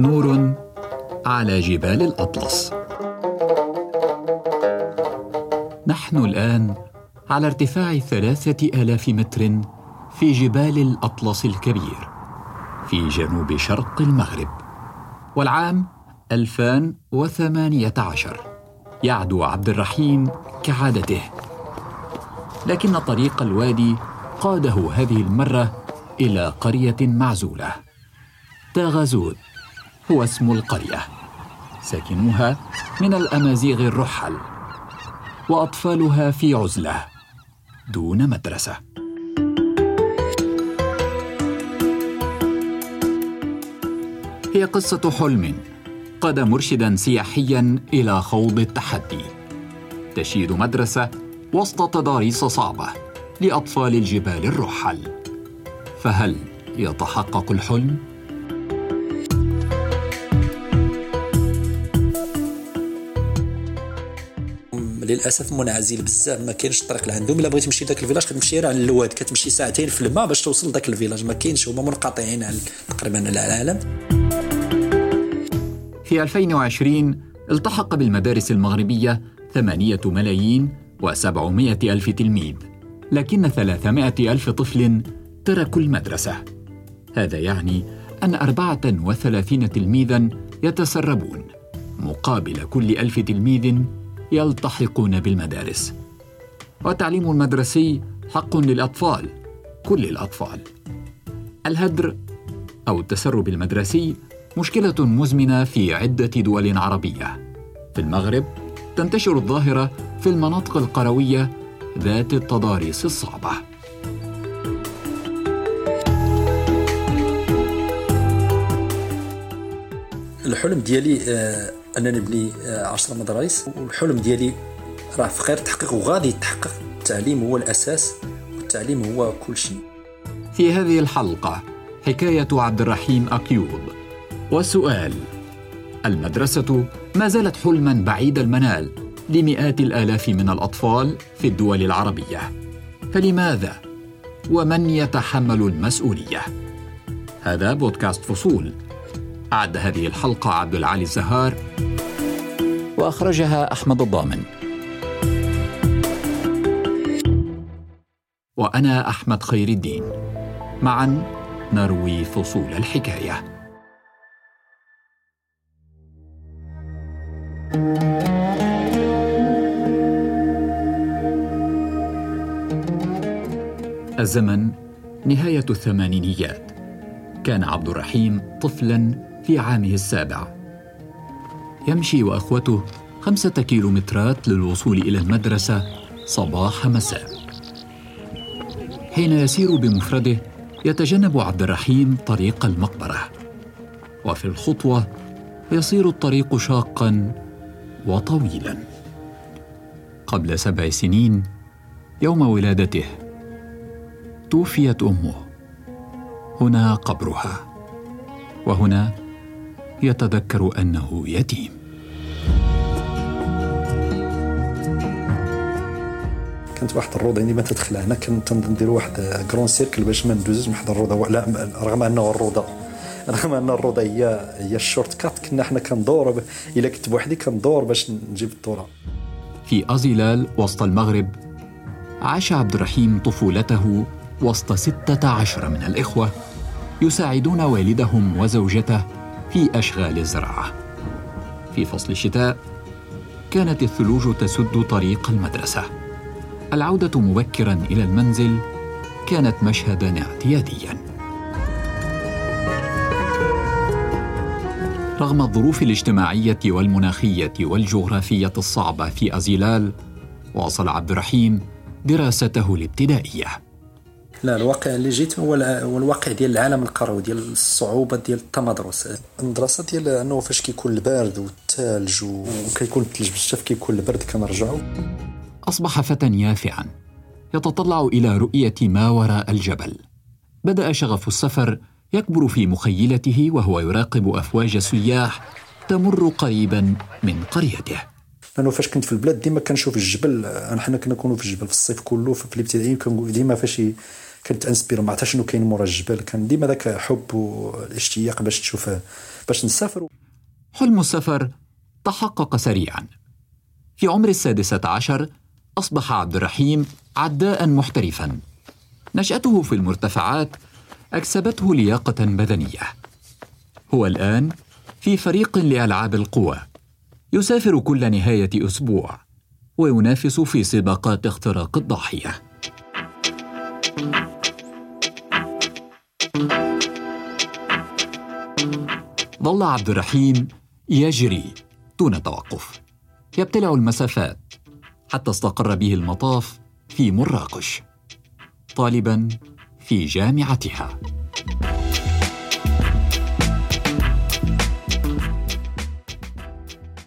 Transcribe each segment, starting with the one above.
نور على جبال الأطلس. نحن الآن على ارتفاع ثلاثة آلاف متر في جبال الأطلس الكبير في جنوب شرق المغرب والعام 2018 يعدو عبد الرحيم كعادته. لكن طريق الوادي قاده هذه المرة إلى قرية معزولة. تاغازود هو اسم القرية. ساكنوها من الأمازيغ الرحل وأطفالها في عزلة دون مدرسة. هي قصة حلم قاد مرشدا سياحيا إلى خوض التحدي. تشييد مدرسة وسط تضاريس صعبة لأطفال الجبال الرحل. فهل يتحقق الحلم؟ للأسف منعزل بزاف ما كاينش الطريق لعندهم الا بغيتي تمشي لذاك الفيلاج كتمشي على الواد كتمشي ساعتين في الماء باش توصل لذاك الفيلاج. ما كاينش هما منقطعين عن تقريبا العالم. في 2020 التحق بالمدارس المغربية ثمانية ملايين وسبعمائة ألف تلميذ لكن ثلاثمائة ألف طفل تركوا المدرسة. هذا يعني أن أربعة وثلاثين تلميذا يتسربون مقابل كل ألف تلميذ يلتحقون بالمدارس. والتعليم المدرسي حق للأطفال كل الأطفال. الهدر أو التسرب المدرسي مشكلة مزمنة في عدة دول عربية. في المغرب تنتشر الظاهرة في المناطق القروية ذات التضاريس الصعبة. الحلم ديالي آه، أنني نبني 10 آه، مدارس. والحلم ديالي راه في خير تحقيق وغادي يتحقق. التعليم هو الأساس والتعليم هو كل شيء. في هذه الحلقة حكاية عبد الرحيم أكيوب. وسؤال المدرسة ما زالت حلما بعيد المنال لمئات الآلاف من الأطفال في الدول العربية؟ فلماذا؟ ومن يتحمل المسؤولية؟ هذا بودكاست فصول. أعد هذه الحلقة عبد العالي الزهار. وأخرجها أحمد الضامن. وأنا أحمد خير الدين. معا نروي فصول الحكاية. الزمن نهاية الثمانينيات. كان عبد الرحيم طفلا في عامه السابع. يمشي وأخوته خمسة كيلومترات للوصول إلى المدرسة صباح مساء. حين يسير بمفرده يتجنب عبد الرحيم طريق المقبرة. وفي الخطوة يصير الطريق شاقا وطويلا. قبل سبع سنين يوم ولادته توفيت أمه. هنا قبرها. وهنا يتذكر أنه يتيم. كانت واحد الروضة عندي ما تدخل هنا كنت ندير واحد grand cercle باش ما ندوزش من واحد الروضة. لا رغم أنه الروضة رغم أن الروضة هي هي ال shortcut كنا حنا كندور إلا كنت بوحدي كندور باش نجيب الدورة. في أزلال وسط المغرب عاش عبد الرحيم طفولته وسط ستة عشر من الإخوة يساعدون والدهم وزوجته في أشغال الزراعة في فصل الشتاء كانت الثلوج تسد طريق المدرسة. العودة مبكرا إلى المنزل كانت مشهدا اعتياديا. رغم الظروف الاجتماعية والمناخية والجغرافية الصعبة في أزيلال واصل عبد الرحيم دراسته الابتدائية. لا الواقع اللي جيت هو الواقع ديال العالم القروي ديال الصعوبة ديال التمدرس. المدرسة ديال أنه فاش كيكون البرد والثلج وكيكون الثلج بزاف كيكون البرد كنرجعوا أصبح فتى يافعا. يتطلع إلى رؤية ما وراء الجبل. بدأ شغف السفر يكبر في مخيلته وهو يراقب أفواج سياح تمر قريبا من قريته. لأنه فاش كنت في البلاد ديما كنشوف الجبل حنا كنا نكونوا في الجبل في الصيف كله في الابتدائي ديما فاش كنت انسبير عرفت شنو كاين مورا الجبل كان ديما ذاك حب والاشتياق باش تشوف باش نسافر حلم السفر تحقق سريعا. في عمر السادسة عشر أصبح عبد الرحيم عداء محترفا. نشأته في المرتفعات أكسبته لياقة بدنية. هو الآن في فريق لألعاب القوى. يسافر كل نهاية أسبوع وينافس في سباقات اختراق الضاحية. ظل عبد الرحيم يجري دون توقف. يبتلع المسافات حتى استقر به المطاف في مراكش طالبا في جامعتها.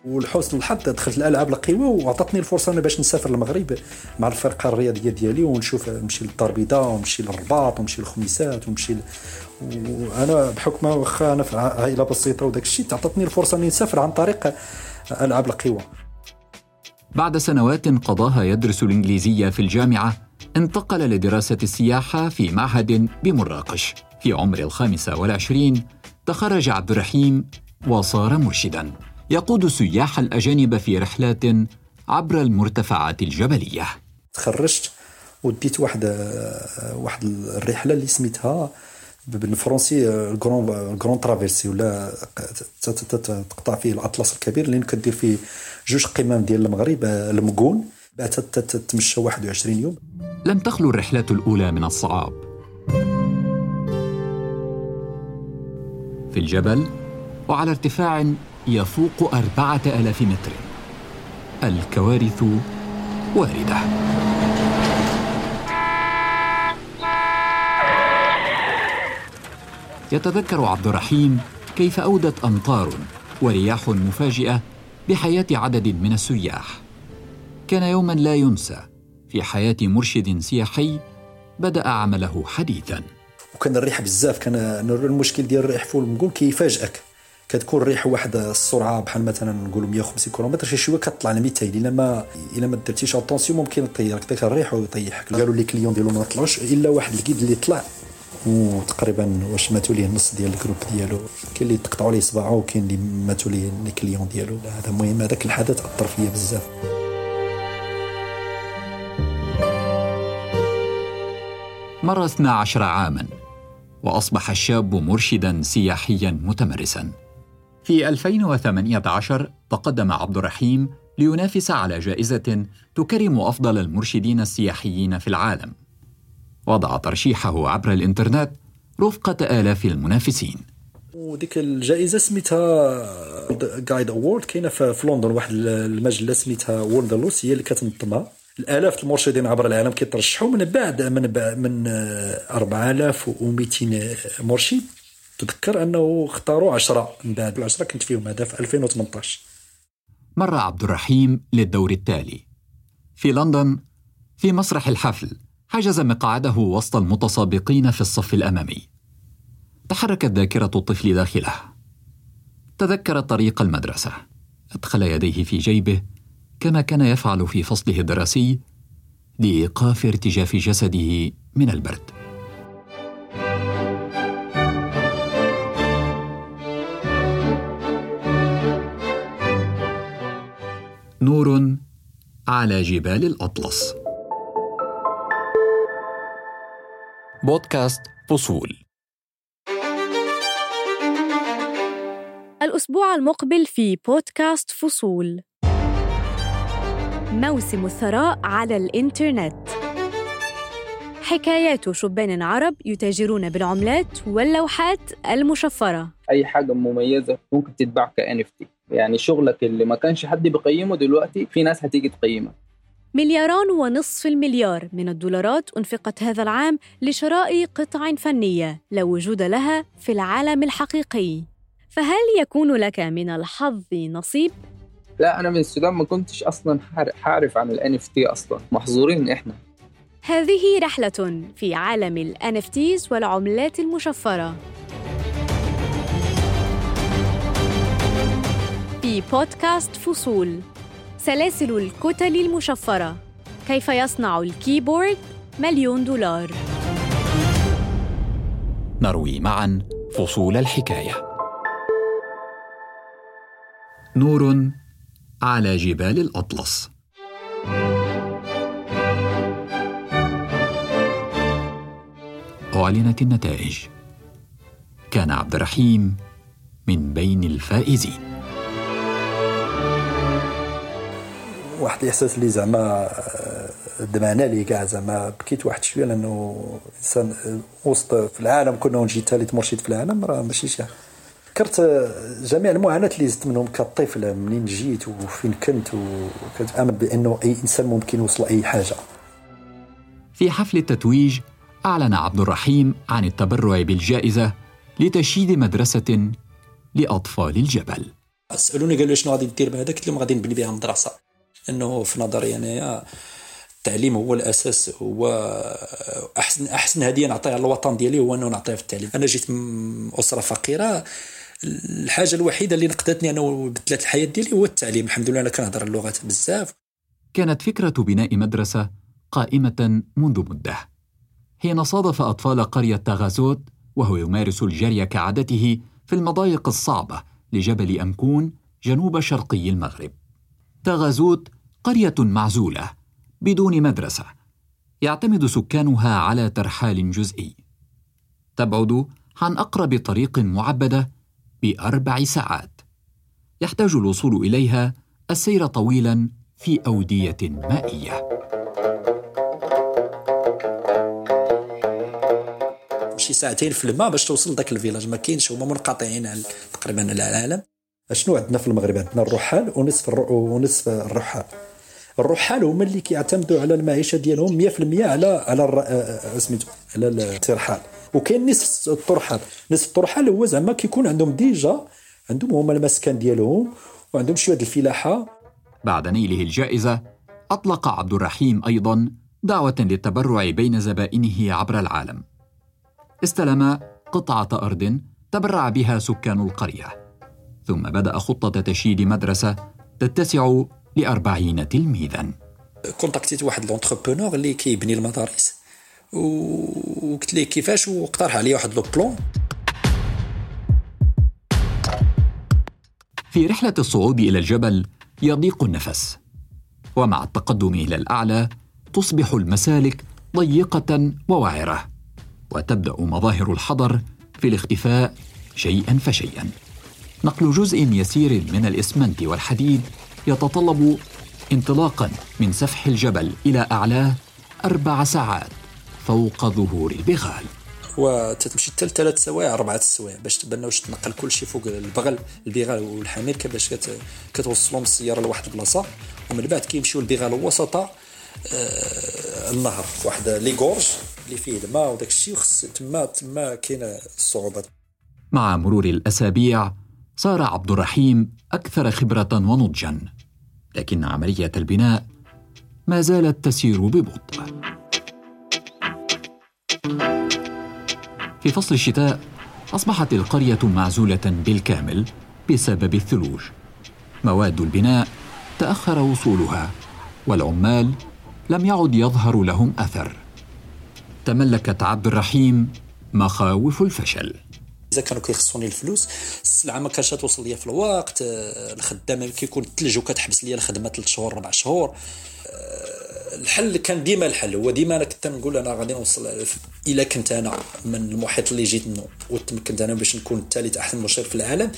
ولحسن الحظ دخلت الألعاب القوى وعطتني الفرصة أنا باش نسافر للمغرب مع الفرقة الرياضية ديالي ونشوف نمشي للدار البيضاء ونمشي للرباط ونمشي للخميسات ونمشي ل... وأنا بحكم واخا أنا في عائلة بسيطة وداك الشيء تعطتني الفرصة أني نسافر عن طريق ألعاب القوى. بعد سنوات قضاها يدرس الإنجليزية في الجامعة انتقل لدراسة السياحة في معهد بمراكش. في عمر الخامسة والعشرين تخرج عبد الرحيم وصار مرشدا. يقود السياح الأجانب في رحلات عبر المرتفعات الجبلية. تخرجت وديت واحد واحد الرحلة اللي سميتها بالفرنسي الكرون كرون ترافيرسي ولا تقطع فيه الأطلس الكبير اللي كدير فيه جوج قمم ديال المغرب المكون بعد تتمشى 21 يوم. لم تخلو الرحلات الأولى من الصعاب. في الجبل وعلى ارتفاع يفوق أربعة آلاف متر. الكوارث واردة. يتذكر عبد الرحيم كيف أودت أمطار ورياح مفاجئة بحياة عدد من السياح. كان يوما لا ينسى في حياة مرشد سياحي بدأ عمله حديثا. وكان الريح بزاف كان المشكل ديال الريح فوق المگون كيفاجئك. كتكون الريح واحد السرعة بحال مثلا نقولوا 150 كيلومتر شي شوية كطلع ل 200 إلا ما إلا ما درتيش attention ممكن يطيرك داك الريح ويطيحك. قالوا لي clients ديالو ما طلعوش. إلا واحد ال guide اللي طلع وتقريبا واش ماتوا ليه النص ديال ال groupe ديالو. كاين اللي تقطعوا ليه صباعه وكاين اللي ماتوا ليه ال clients ديالو. هذا المهم هذاك الحدث أثر فيا بزاف. مر 12 عاما وأصبح الشاب مرشدا سياحيا متمرسا. في 2018 تقدم عبد الرحيم لينافس على جائزة تكرم أفضل المرشدين السياحيين في العالم. وضع ترشيحه عبر الإنترنت رفقة آلاف المنافسين. وديك الجائزة سميتها جايد أوورد كاينة في لندن واحد المجلة سميتها وورلد لوس هي اللي كتنظمها الآلاف المرشدين عبر العالم كيترشحوا من بعد من بعد من 4200 مرشد تذكر أنه اختاروا 10 من بعد العشرة كنت فيهم هذا في 2018 مر عبد الرحيم للدور التالي. في لندن في مسرح الحفل حجز مقعده وسط المتسابقين في الصف الأمامي. تحركت ذاكرة الطفل داخله. تذكر طريق المدرسة. أدخل يديه في جيبه كما كان يفعل في فصله الدراسي لإيقاف ارتجاف جسده من البرد. نور على جبال الأطلس. بودكاست فصول. الأسبوع المقبل في بودكاست فصول. موسم الثراء على الإنترنت. حكايات شبان عرب يتاجرون بالعملات واللوحات المشفرة. أي حاجة مميزة ممكن تتباع ك NFT يعني شغلك اللي ما كانش حد بيقيمه دلوقتي في ناس هتيجي تقيمك. ملياران ونصف المليار من الدولارات أنفقت هذا العام لشراء قطع فنية لا وجود لها في العالم الحقيقي. فهل يكون لك من الحظ نصيب؟ لا أنا من السودان ما كنتش أصلا حعرف عن ال NFT أصلا. محظورين إحنا. هذه رحلة في عالم ال NFTs والعملات المشفرة. في بودكاست فصول. سلاسل الكتل المشفرة. كيف يصنع الكيبورد؟ مليون دولار. نروي معا فصول الحكاية. نور على جبال الأطلس. أعلنت النتائج. كان عبد الرحيم من بين الفائزين. واحد الإحساس اللي زعما آه، دمعنا لي كاع زعما بكيت واحد شوية لأنه إنسان وسط في العالم كنا نجي ثالث مرشد في العالم راه ماشي شي ذكرت جميع المعاناة اللي زدت منهم كطفل منين جيت وفين كنت وكنت بأنه أي إنسان ممكن يوصل أي حاجة. في حفل التتويج أعلن عبد الرحيم عن التبرع بالجائزة لتشييد مدرسة لأطفال الجبل. سالوني قالوا شنو غادي دير بهذا قلت لهم غادي نبني بها مدرسة. إنه في نظري انايا التعليم هو الأساس هو أحسن أحسن هدية نعطيها للوطن ديالي هو إنه نعطيها في التعليم. أنا جيت من أسرة فقيرة الحاجة الوحيدة اللي نقدتني أنا وبدلت الحياة ديالي هو التعليم. الحمد لله أنا كنهضر اللغات بزاف. كانت فكرة بناء مدرسة قائمة منذ مدة. حين صادف أطفال قرية تاغازوت وهو يمارس الجري كعادته في المضايق الصعبة لجبل أمكون جنوب شرقي المغرب. تاغازوت قرية معزولة بدون مدرسة يعتمد سكانها على ترحال جزئي. تبعد عن أقرب طريق معبدة بأربع ساعات. يحتاج الوصول إليها السير طويلا في أودية مائية. شي ساعتين في الماء باش توصل لذاك ال village. ما كاينش هما منقطعين تقريبا العالم. شنو عندنا في المغرب؟ عندنا الرحال ونصف الر... ونصف الرحال. الرحال هما اللي كيعتمدوا على المعيشة ديالهم 100% على على. آه، آه، سميتو على الترحال. وكاين نصف الرحال نصف الرحال هو زعما كيكون عندهم déjà عندهم هما المسكن ديالهم وعندهم شوية الفلاحة. بعد نيله الجائزة أطلق عبد الرحيم أيضا دعوة للتبرع بين زبائنه عبر العالم. استلم قطعة أرض تبرع بها سكان القرية. ثم بدأ خطة تشييد مدرسة تتسع لأربعين تلميذا. كونتاكتيت واحد l'entrepreneur اللي كيبني المدارس. وقلت ليه كيفاش؟ واقترح عليا واحد le plan. في رحلة الصعود إلى الجبل يضيق النفس ومع التقدم إلى الأعلى تصبح المسالك ضيقة ووعرة وتبدأ مظاهر الحضر في الاختفاء شيئا فشيئا. نقل جزء يسير من الإسمنت والحديد يتطلب انطلاقا من سفح الجبل إلى اعلاه أربع ساعات فوق ظهور البغال. وتتمشي حتى ثلاث سوايع أربعة السوايع باش تبنى واش تنقل كل شيء فوق البغل البغال والحمير كيفاش كتوصلهم السيارة لواحد البلاصة ومن بعد كيمشيو البغال وسط آه النهر واحد لي غورج اللي فيه الماء وداك الشيء وخص تما تما كاينة الصعوبات مع مرور الأسابيع صار عبد الرحيم أكثر خبرة ونضجا. لكن عملية البناء ما زالت تسير ببطء. في فصل الشتاء أصبحت القرية معزولة بالكامل بسبب الثلوج. مواد البناء تأخر وصولها والعمال لم يعد يظهر لهم أثر. تملكت عبد الرحيم مخاوف الفشل. إذا كانوا كيخصوني الفلوس السلعة ما كانش توصل ليا في الوقت آه، الخدام كيكون الثلج وكتحبس ليا الخدمة ثلاث شهور أربع شهور. آه، الحل كان ديما الحل. هو ديما أنا كنت نقول أنا غادي نوصل الا كنت أنا من المحيط اللي جيت منه وتمكنت أنا باش نكون الثالث أحسن مشير في العالم.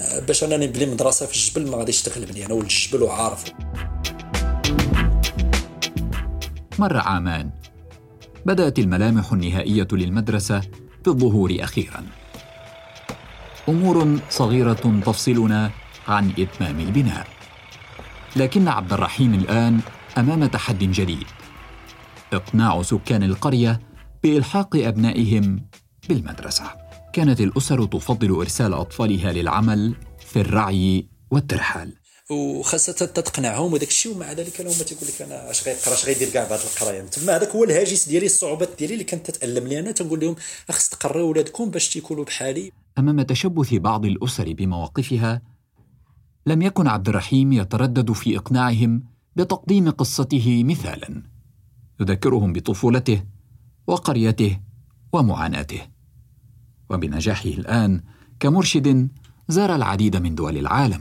آه، باش أنا نبني مدرسة في الجبل ما غاديش تغلبني أنا ولد الجبل وعارف. مر عامان بدأت الملامح النهائية للمدرسة بالظهور أخيرا. أمور صغيرة تفصلنا عن إتمام البناء. لكن عبد الرحيم الآن أمام تحد جديد. إقناع سكان القرية بإلحاق أبنائهم بالمدرسة. كانت الأسر تفضل إرسال أطفالها للعمل في الرعي والترحال. وخاصة تقنعهم وداك الشيء ومع ذلك هما تيقول لك أنا اش غيقرا اش غيدير كاع بعد القرايه تما هذاك هو الهاجس ديالي الصعوبات ديالي اللي كانت تتألم لي. أنا تنقول لهم خص تقريو ولادكم باش تيكونوا بحالي. أمام تشبث بعض الأسر بمواقفها لم يكن عبد الرحيم يتردد في إقناعهم بتقديم قصته مثالا يذكرهم بطفولته وقريته ومعاناته. وبنجاحه الآن كمرشد زار العديد من دول العالم.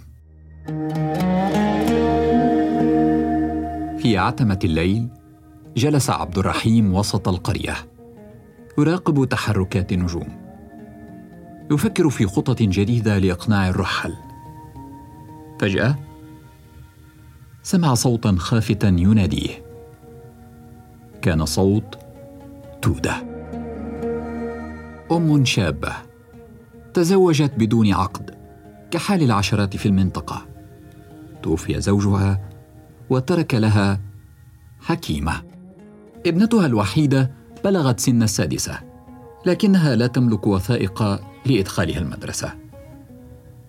في عتمة الليل جلس عبد الرحيم وسط القرية يراقب تحركات النجوم. يفكر في خطط جديدة لإقناع الرحل. فجأة سمع صوتا خافتا يناديه. كان صوت تودة. أم شابة تزوجت بدون عقد كحال العشرات في المنطقة. توفي زوجها وترك لها حكيمة. ابنتها الوحيدة بلغت سن السادسة لكنها لا تملك وثائق لإدخالها المدرسة.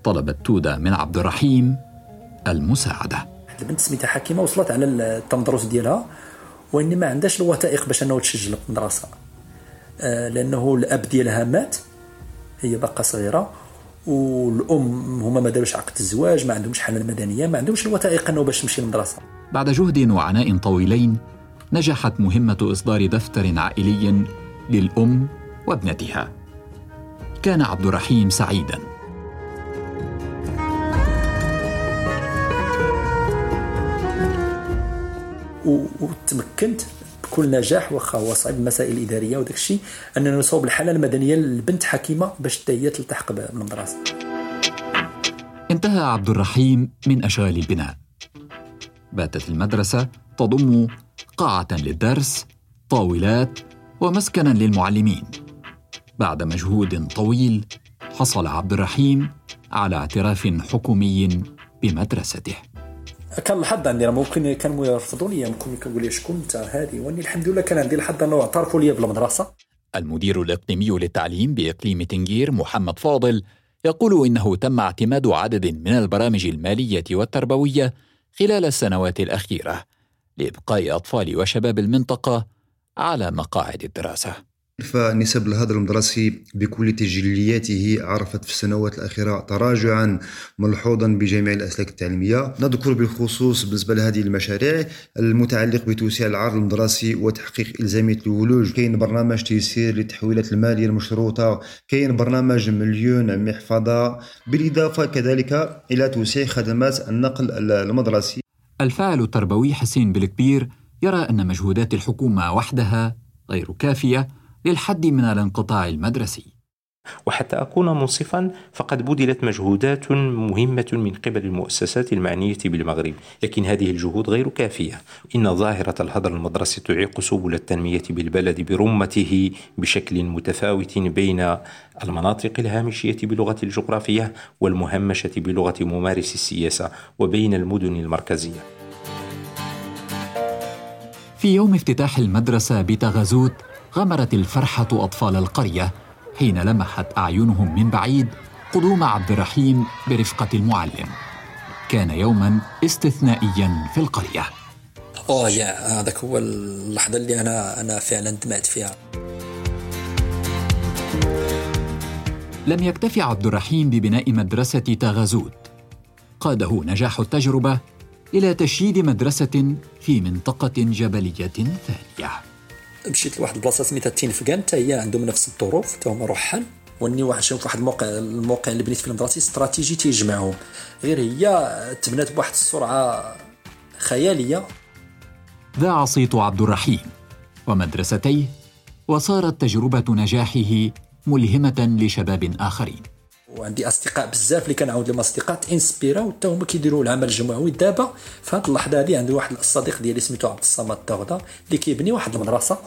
طلبت توده من عبد الرحيم المساعدة. البنت سميتها حكيمة وصلت على التمدرس ديالها واني ما عندهاش الوثائق باش أنه تسجل في المدرسة. آه، لأنه الأب ديالها مات هي باقا صغيرة والأم هما ما داروش عقد الزواج ما عندهمش حالة مدنيه ما عندهمش الوثائق أنه باش تمشي للمدرسة. بعد جهد وعناء طويلين نجحت مهمة إصدار دفتر عائلي للأم وابنتها. كان عبد الرحيم سعيدا. وتمكنت بكل نجاح واخا هو صعيب المسائل الإدارية وداك الشيء أننا نصوب الحالة المدنية للبنت حكيمة باش حتى هي تلتحق بالمدرسة انتهى عبد الرحيم من أشغال البناء. باتت المدرسة تضم قاعة للدرس طاولات ومسكنا للمعلمين. بعد مجهود طويل حصل عبد الرحيم على اعتراف حكومي بمدرسته. كان الحظ عندي؟ ممكن كانوا يرفضوا لي ممكن يقول لي شكون انت هذه واني الحمد لله كان عندي الحظ انه اعترفوا لي بالمدرسة المدير الاقليمي للتعليم بإقليم تنجير محمد فاضل يقول إنه تم اعتماد عدد من البرامج المالية والتربوية خلال السنوات الأخيرة لإبقاء أطفال وشباب المنطقة على مقاعد الدراسة. فنسب الهدر المدرسي بكل تجلياته عرفت في السنوات الأخيرة تراجعا ملحوظا بجميع الأسلاك التعليمية. نذكر بالخصوص بالنسبة لهذه المشاريع المتعلق بتوسيع العرض المدرسي وتحقيق إلزامية الولوج. كاين برنامج تيسير للتحويلات المالية المشروطة. كاين برنامج مليون محفظة. بالإضافة كذلك إلى توسيع خدمات النقل المدرسي. الفاعل التربوي حسين بالكبير يرى أن مجهودات الحكومة وحدها غير كافية. للحد من الانقطاع المدرسي. وحتى أكون منصفا فقد بذلت مجهودات مهمة من قبل المؤسسات المعنية بالمغرب. لكن هذه الجهود غير كافية. إن ظاهرة الهدر المدرسي تعيق سبل التنمية بالبلد برمته بشكل متفاوت بين المناطق الهامشية بلغة الجغرافية والمهمشة بلغة ممارس السياسة وبين المدن المركزية. في يوم افتتاح المدرسة بتغازوت غمرت الفرحة أطفال القرية حين لمحت أعينهم من بعيد قدوم عبد الرحيم برفقة المعلم. كان يوما استثنائيا في القرية. أوه يا هذاك هو اللحظة اللي أنا أنا فعلا دمعت فيها. لم يكتف عبد الرحيم ببناء مدرسة تغازوت قاده نجاح التجربة إلى تشييد مدرسة في منطقة جبلية ثانية. مشيت لواحد البلاصة سميتها تينفكان حتى هي عندهم نفس الظروف حتى هما رحال وإني واحد شوف واحد الموقع الموقع اللي بنيت فيه المدرسة استراتيجي تيجمعهم. غير هي تبنات بواحد السرعة خيالية. ذاع صيت عبد الرحيم ومدرستيه وصارت تجربة نجاحه ملهمة لشباب آخرين. وعندي أصدقاء بزاف اللي كنعاود لهم أصدقاء انسبيراو حتى هما كيديروا العمل الجمعوي دابا. في هذه اللحظة هذه عندي واحد الصديق ديالي سميتو عبد الصمد التغدا اللي كيبني واحد المدرسة.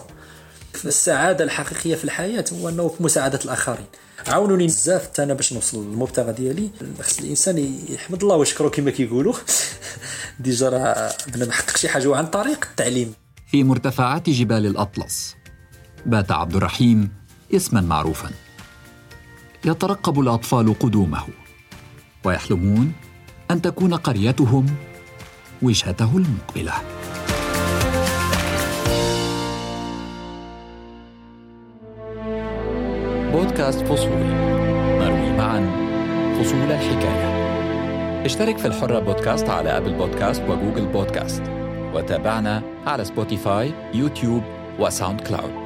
السعاده الحقيقية في الحياة هو أنه في مساعدة الآخرين. عاونوني بزاف حتى أنا باش نوصل للمبتغى ديالي. خص الإنسان يحمد الله ويشكره كما كيقولوا. ديجا راه بنا محقق شي حاجة عن طريق التعليم. في مرتفعات جبال الأطلس. بات عبد الرحيم اسما معروفا. يترقب الأطفال قدومه ويحلمون أن تكون قريتهم وجهته المقبلة. بودكاست فصولي نروي معا فصول الحكاية. اشترك في الحرة بودكاست على أبل بودكاست وجوجل بودكاست وتابعنا على سبوتيفاي يوتيوب وساوند كلاود.